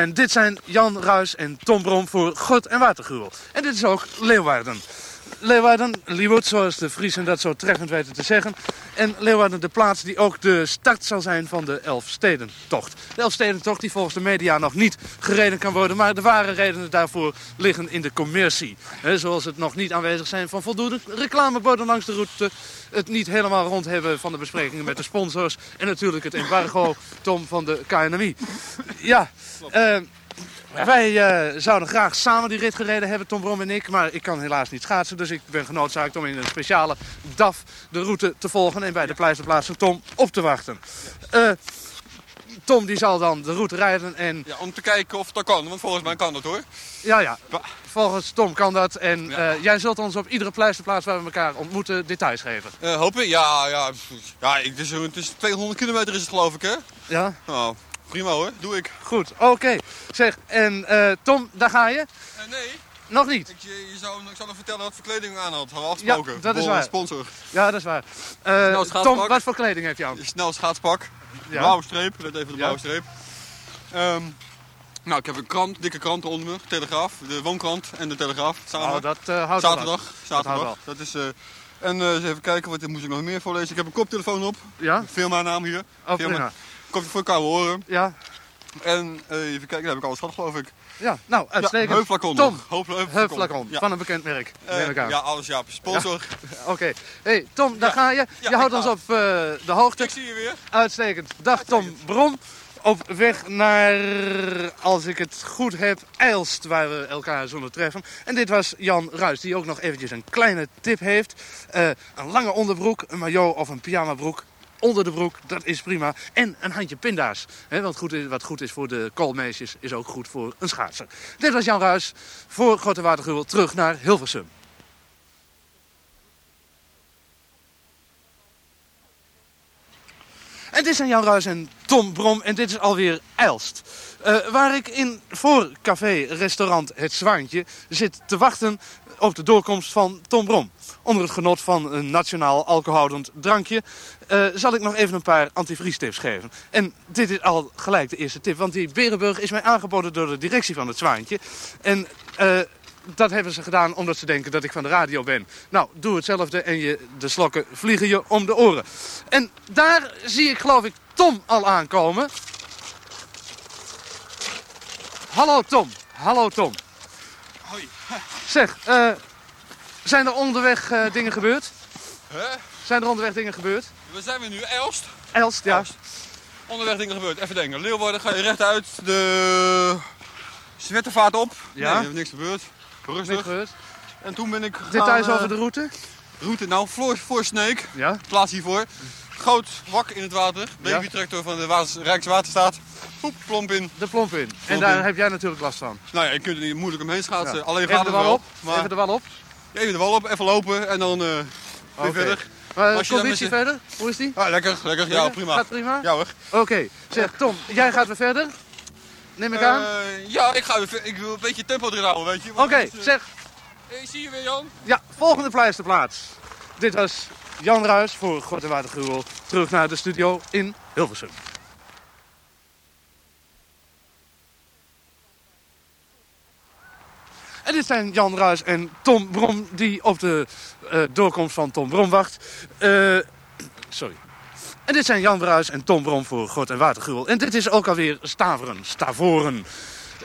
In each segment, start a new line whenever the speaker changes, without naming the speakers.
En dit zijn Jan Ruis en Tom Brom voor God en Watergruwel. En dit is ook Leeuwarden. Leeuwarden, Liewert, zoals de Friesen dat zo treffend weten te zeggen. En Leeuwarden de plaats die ook de start zal zijn van de Elfstedentocht. De Elfstedentocht die volgens de media nog niet gereden kan worden. Maar de ware redenen daarvoor liggen in de commercie. He, zoals het nog niet aanwezig zijn van voldoende reclameborden langs de route. Het niet helemaal rond hebben van de besprekingen met de sponsors. En natuurlijk het embargo, Tom, van de KNMI. Ja, uh, wij uh, zouden graag samen die rit gereden hebben, Tom Brom en ik. Maar ik kan helaas niet schaatsen. Dus ik ben genoodzaakt om in een speciale DAF de route te volgen. En bij de pleisterplaats van Tom op te wachten. Uh, Tom die zal dan de route rijden en...
Ja, om te kijken of dat kan, want volgens mij kan dat hoor.
Ja, ja. Volgens Tom kan dat. En ja. uh, jij zult ons op iedere pleisterplaats waar we elkaar ontmoeten details geven.
Hopen? Ja, ja. ja ik, dus, het is 200 kilometer is het geloof ik hè?
Ja.
Oh. Prima hoor, doe ik.
Goed, oké. Okay. Zeg, en uh, Tom, daar ga je?
Uh, nee.
Nog niet?
Ik, je, je zou, ik zou nog vertellen wat voor kleding aan had. Hadden we afgesproken.
Ja, dat is waar.
sponsor.
Ja, dat is waar. Uh, Tom, wat voor kleding heb je aan?
Snel schaatspak. Ja. Blauwe streep. Let even de blauwe ja. streep. Um, nou, ik heb een krant, dikke krant onder me. Telegraaf. De woonkrant en de Telegraaf. Samen.
Oh, dat uh, houdt
Zaterdag.
Wel.
Zaterdag.
Dat,
dat is... en eens even kijken, wat moet ik nog meer voorlezen. Ik heb een koptelefoon op.
Ja?
Firma naam hier.
Oh,
Firma. Kopje voor koude oren.
Ja.
En uh, even kijken, daar heb ik alles gehad geloof ik.
Ja, nou, uitstekend.
Ja,
Tom, ja. van een bekend merk,
uh,
aan.
Ja, alles ja, sponsor.
Ja. Oké. Okay. Hey, Tom, daar ga je. je houdt ons op uh, de hoogte.
Ik zie je weer.
Uitstekend. Dag Tom Brom. Op weg naar, als ik het goed heb, Eilst, waar we elkaar zullen treffen. En dit was Jan Ruis, die ook nog eventjes een kleine tip heeft. Uh, een lange onderbroek, een maillot of een pyjamabroek onder de broek, dat is prima. En een handje pinda's. He, want goed is, wat goed is voor de koolmeisjes, is ook goed voor een schaatser. Dit was Jan Ruis voor Grote Watergruwel terug naar Hilversum. En dit zijn Jan Ruis en Tom Brom en dit is alweer Eilst. Uh, waar ik in voor café restaurant Het Zwaantje zit te wachten op de doorkomst van Tom Brom. Onder het genot van een nationaal alcoholhoudend drankje uh, zal ik nog even een paar antivriestips geven. En dit is al gelijk de eerste tip, want die Berenburg is mij aangeboden door de directie van het Zwaantje. En uh, dat hebben ze gedaan omdat ze denken dat ik van de radio ben. Nou, doe hetzelfde en je, de slokken vliegen je om de oren. En daar zie ik geloof ik Tom al aankomen. Hallo Tom. Hallo Tom.
Hoi.
Zeg, uh, zijn er onderweg uh, dingen gebeurd?
Huh?
Zijn er onderweg dingen gebeurd?
Waar zijn we nu? Elst?
Elst, ja. Elst.
Onderweg dingen gebeurd. Even denken. Leeuwarden ga je rechtuit de Zwettervaart op.
Ja.
Nee, niks gebeurd. Rustig. En toen ben ik gegaan,
Details over de route?
Route, nou, voor, voor Sneek.
Ja.
Plaats hiervoor. Groot wak in het water. Babytractor van de Water, Rijkswaterstaat. Poep, plomp in.
De plomp in. Plomp en daar in. heb jij natuurlijk last van.
Nou ja, je kunt er niet moeilijk omheen schaatsen.
Ja.
Alleen gaat
de
het
wal
wel.
op.
Maar...
Even de wal op.
Even de wal op, even lopen en dan uh, weer
okay.
verder.
Maar Als je conditie verder? Hoe is die?
Ah, lekker, lekker. Ja, prima.
Gaat prima?
Ja hoor.
Oké. Okay. Zeg Tom, jij gaat weer verder? Neem ik aan?
Uh, ja, ik ga verder. Ik wil een beetje tempo erin houden, weet je.
Oké, okay, uh... zeg.
Hey, zie je weer Jan?
Ja, volgende pleisterplaats. Dit was Jan Ruis voor God en Watergruwel. Terug naar de studio in Hilversum. En dit zijn Jan Ruis en Tom Brom die op de uh, doorkomst van Tom Brom wacht. Uh, sorry. En dit zijn Jan Ruis en Tom Brom voor God en Watergruwel. En dit is ook alweer Staveren, Stavoren.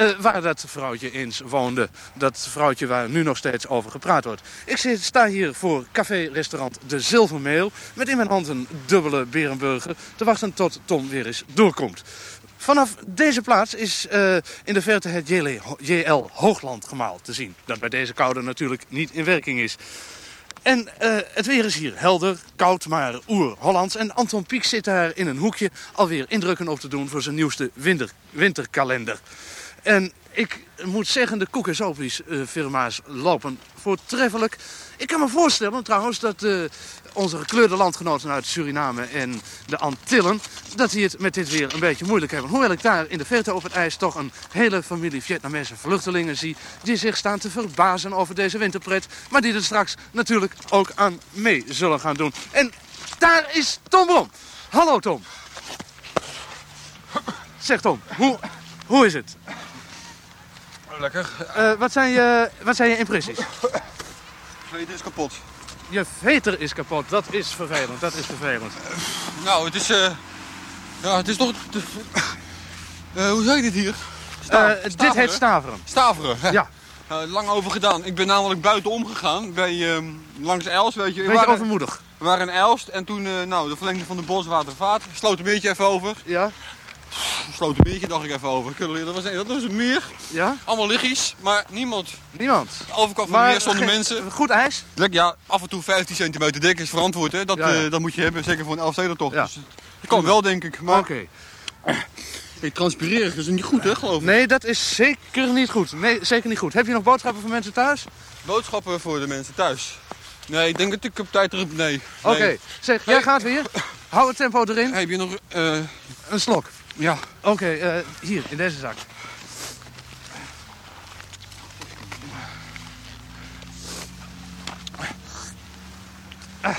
Uh, waar dat vrouwtje eens woonde. Dat vrouwtje waar nu nog steeds over gepraat wordt. Ik sta hier voor café-restaurant De Zilvermeel. Met in mijn hand een dubbele berenburger. Te wachten tot Tom weer eens doorkomt. Vanaf deze plaats is uh, in de verte het JL Hooglandgemaal te zien. Dat bij deze koude natuurlijk niet in werking is. En uh, het weer is hier helder, koud, maar oer-Hollands. En Anton Pieck zit daar in een hoekje alweer indrukken op te doen voor zijn nieuwste winter, winterkalender. En ik moet zeggen, de koek- en sopies firma's lopen voortreffelijk. Ik kan me voorstellen trouwens dat uh, onze gekleurde landgenoten uit Suriname en de Antillen... dat die het met dit weer een beetje moeilijk hebben. Hoewel ik daar in de verte op het ijs toch een hele familie Vietnamese vluchtelingen zie... die zich staan te verbazen over deze winterpret... maar die er straks natuurlijk ook aan mee zullen gaan doen. En daar is Tom Brom. Hallo Tom. Zeg Tom, hoe, hoe is het?
Lekker.
Eh, wat, zijn je, wat zijn je impressies?
Zweet is kapot.
Je veter is kapot. Dat is vervelend. Dat is vervelend.
Nou, het is... eh ja, het is toch... Eh, hoe zei je dit hier? Sta-
dit heet staveren.
Staveren. hè?
Ja.
Eh, lang over gedaan. Ik ben namelijk buiten omgegaan bij ehm, langs Elst, weet je. We
Beetje
waren,
overmoedig.
we waren in Elst en toen, nou, de verlenging van de Boswatervaart. Sloot een beetje even over.
Ja?
Sloot een beetje, dacht ik even over. Dat was, dat was een meer.
Ja?
Allemaal liggies, maar niemand.
Niemand.
De overkant van het meer zonder mensen.
Goed ijs?
Ja, af en toe 15 centimeter dik is verantwoord, hè. Dat,
Ja, ja.
eh, dat moet je hebben, zeker voor een Elfstedentocht.
Ja.
Dus, eh, dat kan wel, denk ik. Maar
Oké.
hey, transpireren is niet goed, hè, geloof ik.
Nee, dat is zeker niet goed. Nee, zeker niet goed. Heb je nog boodschappen voor mensen thuis?
Boodschappen voor de mensen thuis. Nee, ik denk dat ik op tijd terug... Nee.
Oké. Zeg, jij gaat weer. Hou het tempo erin.
Hey, heb je nog... eh,
Een slok.
Ja.
Oké, eh, hier, in deze zak. Ah,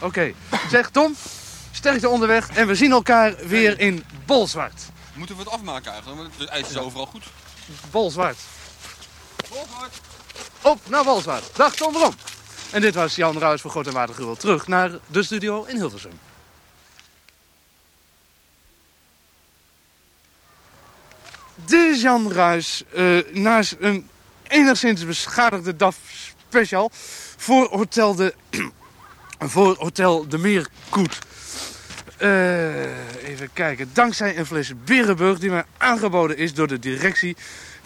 Oké. Zeg, Tom, sterkte onderweg en we zien elkaar weer in Bolzwart.
Moeten we het afmaken eigenlijk? Want het ijs is overal goed.
Bolzwart. Op naar Bolzwart. Dag Tom Brom. En dit was Jan Ruijs voor God en. Terug naar de studio in Hilversum. Dit is Jan eh, naast een enigszins beschadigde DAF special voor Hotel de, voor Hotel de Meerkoet. Eh, even kijken. Dankzij een fles Berenburg die mij aangeboden is door de directie,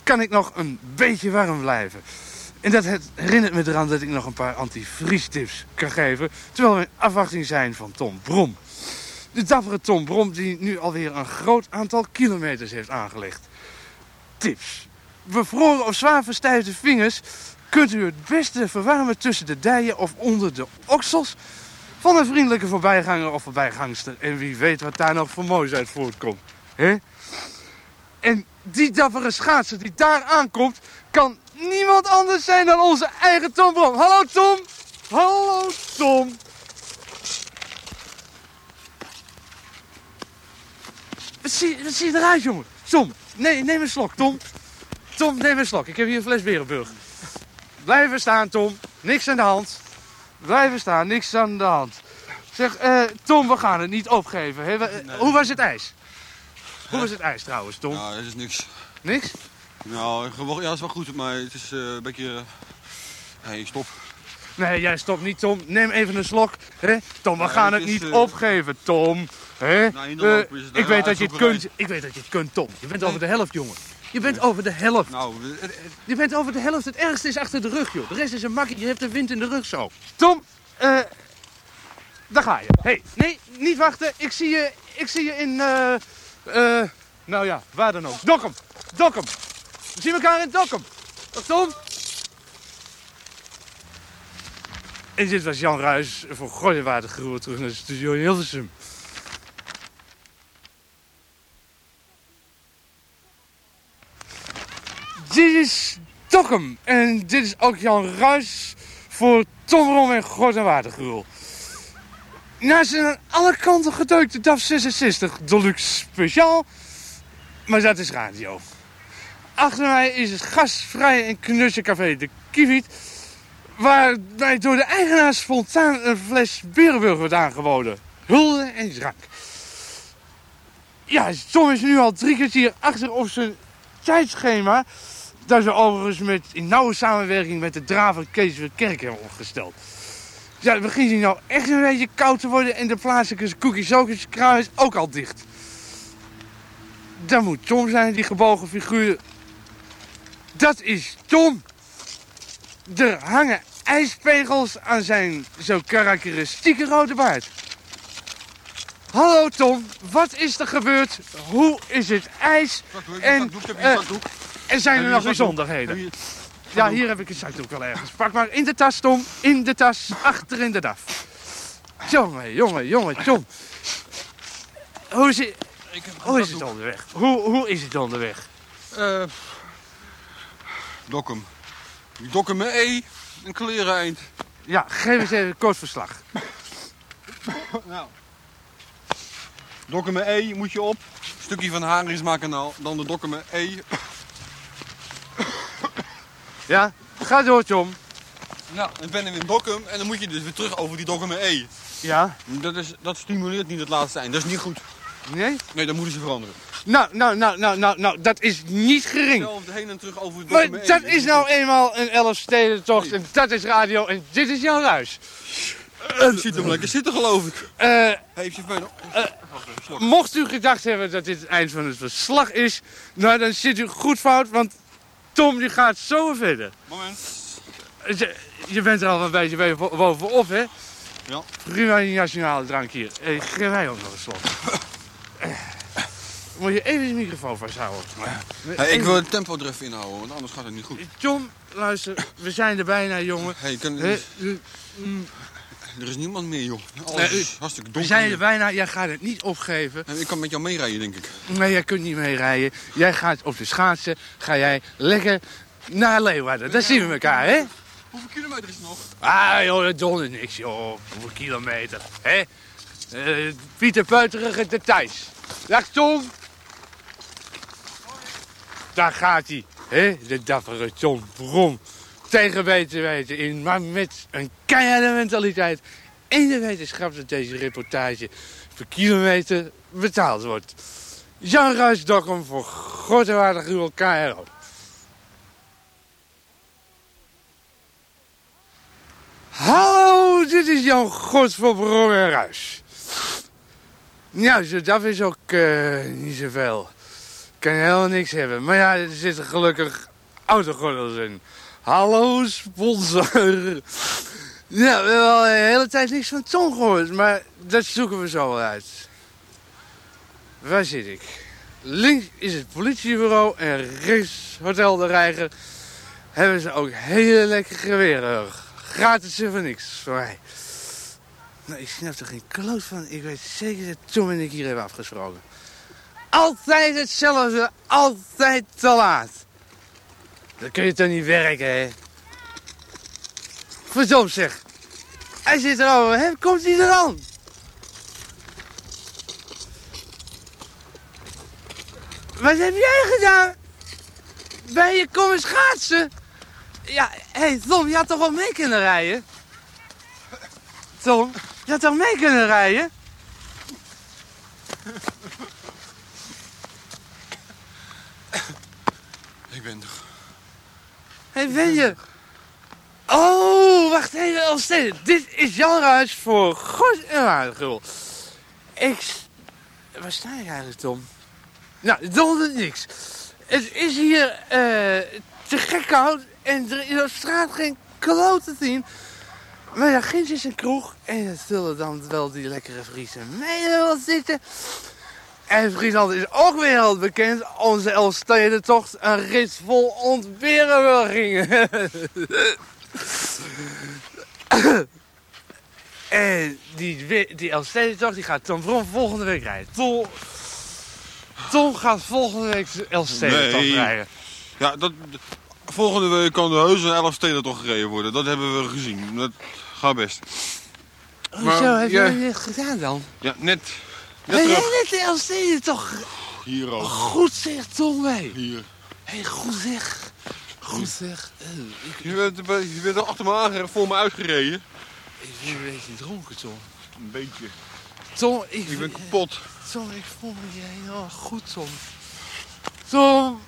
kan ik nog een beetje warm blijven. En dat herinnert me eraan dat ik nog een paar antivriestips kan geven, terwijl we in afwachting zijn van Tom Brom. De dappere Tom Brom die nu alweer een groot aantal kilometers heeft aangelegd. Tips. Bevroren of zwaar verstijfde vingers kunt u het beste verwarmen tussen de dijen of onder de oksels van een vriendelijke voorbijganger of voorbijgangster. En wie weet wat daar nog voor moois uit voortkomt. En die dappere schaatser die daar aankomt, kan niemand anders zijn dan onze eigen Tom Brom. Hallo Tom! Hallo Tom! Zie, wat zie je eruit, jongen? Tom, nee, neem een slok, Tom. Tom, neem een slok. Ik heb hier een fles Berenburg. Blijven staan, Tom. Niks aan de hand. Blijven staan, niks aan de hand. Zeg, eh, Tom, we gaan het niet opgeven. We- eh, Hoe was het ijs? Hoe was het ijs trouwens, Tom?
Nou, dat is niks.
Niks?
Nou, gewoon- ja, dat is wel goed, maar het is eh, een beetje... Nee, stop.
Nee, jij stopt niet, Tom. Neem even een slok. Hè? Tom, we gaan
het
het
is,
niet
eh,
opgeven, Tom. Hè?
Nou,
Eh, ik, weet dat je het kunt. ik weet dat je het kunt, Tom. Je bent over de helft, jongen. Je bent over de helft.
Nou,
Je bent over de helft. Het ergste is achter de rug, joh. De rest is een makkie. Je hebt de wind in de rug zo. Tom, eh... daar ga je. hey, nee, niet wachten. Ik zie je, ik zie je in... eh eh nou ja, waar dan ook. Dokkum. Dokkum. We zien elkaar in Dokkum. Tom. En dit was Jan Ruijs voor Gooienwaardig Geroer terug naar de studio in Hilversum. Dit is Dokkum. En dit is ook Jan Ruijs voor Tom Rom en en Watergruwel. Naast een aan alle kanten gedeukte DAF 66 Deluxe Speciaal. Maar dat is radio. Achter mij is het gastvrije en knusse café De Kiviet. Waar mij door de eigenaar spontaan een fles Berenburg wordt aangeboden. Hulde en drank. Ja, Tom is nu al drie kwartier achter op zijn tijdschema. Dat ze overigens met, in nauwe samenwerking met de draver Kees Kerk hebben opgesteld. Ja, het begint hier nou echt een beetje koud te worden en de plaatselijke cookies kraam is ook al dicht. Dat moet Tom zijn, die gebogen figuur. Dat is Tom. Er hangen ijspegels aan zijn zo karakteristieke rode baard. Hallo Tom, wat is er gebeurd? Hoe is het ijs? En,
zakdoek,
eh? En zijn er nog bijzonderheden? Ja, hier heb ik een zakdoek wel ergens. Pak maar in de tas, Tom. In de tas, achter in de daf. Jongen, jongen, jongen, Tom. Hoe is het, hoe is het onderweg? Hoe, hoe is het onderweg?
Eh Dokkum. Dokkum met E, een kleren eind.
Ja, geef eens even een kort verslag.
Nou. Met E moet je op. Stukje van Haringsmakanaal. Dan de Dokkum met E.
Ja, ga door Tom.
Nou, ik ben in Dokkum en dan moet je dus weer terug over die Dokkum E.
Ja,
Dat, is, dat stimuleert niet het laatste eind. Dat is niet goed.
Nee?
Nee, dat moeten ze veranderen.
Nou, nou, nou, nou, nou, nou, dat is niet gering.
Zelfde heen en terug over de
Maar dat is nou eenmaal een Elfstedentocht en dat is radio en dit is jouw huis.
Je ziet hem lekker zitten, geloof ik.
Eh,
Heeft je verder.
mocht u gedacht hebben dat dit het eind van het verslag is, nou dan zit u goed fout, want Tom die gaat zo verder.
Moment.
Je, je bent er al een beetje bovenop, hè?
Ja.
Prima die nationale drank hier. Eh, geef mij ook nog een slok. Eh, Moet je even de microfoon vasthouden?
Hey, ik wil het tempo er even inhouden, want anders gaat het niet goed.
Tom, luister, we zijn er bijna, jongen.
Hey, kan, er is niemand meer, joh. Alles
Nee,
is hartstikke
We
donker.
zijn er bijna, jij gaat het niet opgeven.
En Ik kan met jou meerijden, denk ik.
Nee, jij kunt niet mee rijden. Jij gaat op de schaatsen, ga jij lekker naar Leeuwarden. Daar zien we elkaar, hè?
Hoeveel kilometer is het nog?
Ah, joh, dat dondert niks, joh. Hoeveel kilometer, hè? Eh, Pieter Peuterige details. Dag, Tom. Daar gaat hij, hè? De dappere Tom Brom. Tegen weten weten in, maar met een keiharde mentaliteit. En de wetenschap dat deze reportage per kilometer betaald wordt. Jan Ruijs Dokkum voor God en waardig uw KRO. Hallo, dit is Jan God voor Brom en Ruis. Nou, dat is ook eh, niet zoveel. Kan helemaal niks hebben. Maar ja, er zitten gelukkig autogordels in. Hallo, sponsor. Ja, we hebben al de hele tijd niks van Tom gehoord, maar dat zoeken we zo wel uit. Waar zit ik? Links is het politiebureau en rechts Hotel de Reiger. Hebben ze ook hele lekkere geweren. Gratis en voor niks voor mij. Nou, ik snap er geen kloot van. Ik weet zeker dat Tom en ik hier hebben afgesproken. Altijd hetzelfde, altijd te laat. Dan kun je toch niet werken, hè? Verdomd zeg. Hij zit erover, hè? Komt hij er aan? Wat heb jij gedaan? Ben je komen schaatsen? Ja, hé hey, Tom, je had toch wel mee kunnen rijden? Tom, je had toch mee kunnen rijden?
Ik ben er.
Hé, hey, ben je? Oh, wacht even, Elstede. Dit is Jan Ruijs voor God en Waardegul. Ik... Waar sta ik eigenlijk, Tom? Nou, dondert niks. Het is hier eh, te gek koud en er is op straat geen kloot te zien. Maar ja, ginds is een kroeg en er zullen dan wel die lekkere Friese meiden wel zitten. En Friesland is ook wereldbekend. Onze Elfstedentocht, een rit vol ontberenburgingen. en die, die Elfstedentocht die gaat Tom volgende week rijden. Tom, Tom gaat volgende week de Elfstedentocht
Nee.
rijden.
Ja, dat, volgende week kan de heus een 11 steden toch gereden worden. Dat hebben we gezien. Dat gaat best.
Hoezo
Maar,
heb dat net gedaan dan?
Ja, net, net
jij net de Elfstedentocht?
Hier ook.
Goed zeg, Tom.
Hier.
Hé, hey, goed zeg. Goed zeg. Eh, ik,
Je bent, je bent al achter me aangereden, voor me uitgereden.
ik ben een beetje dronken, Tom.
Een beetje.
Tom, ik,
Ik ben kapot.
Tom, ik voel me hier helemaal goed, Tom. Tom,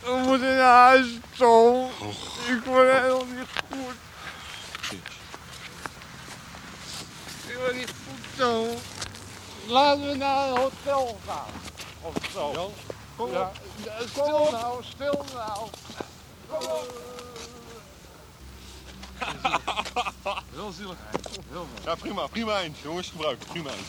we moeten naar huis, Tom. Ik word helemaal niet goed. Ik word niet goed, Tom. Laten we naar een hotel gaan. Of zo.
kom
ja. Stil nou, stil nou. Heel zielig eigenlijk. Heel mooi.
Ja, prima. Prima eind. Jongens, gebruik. Prima eind.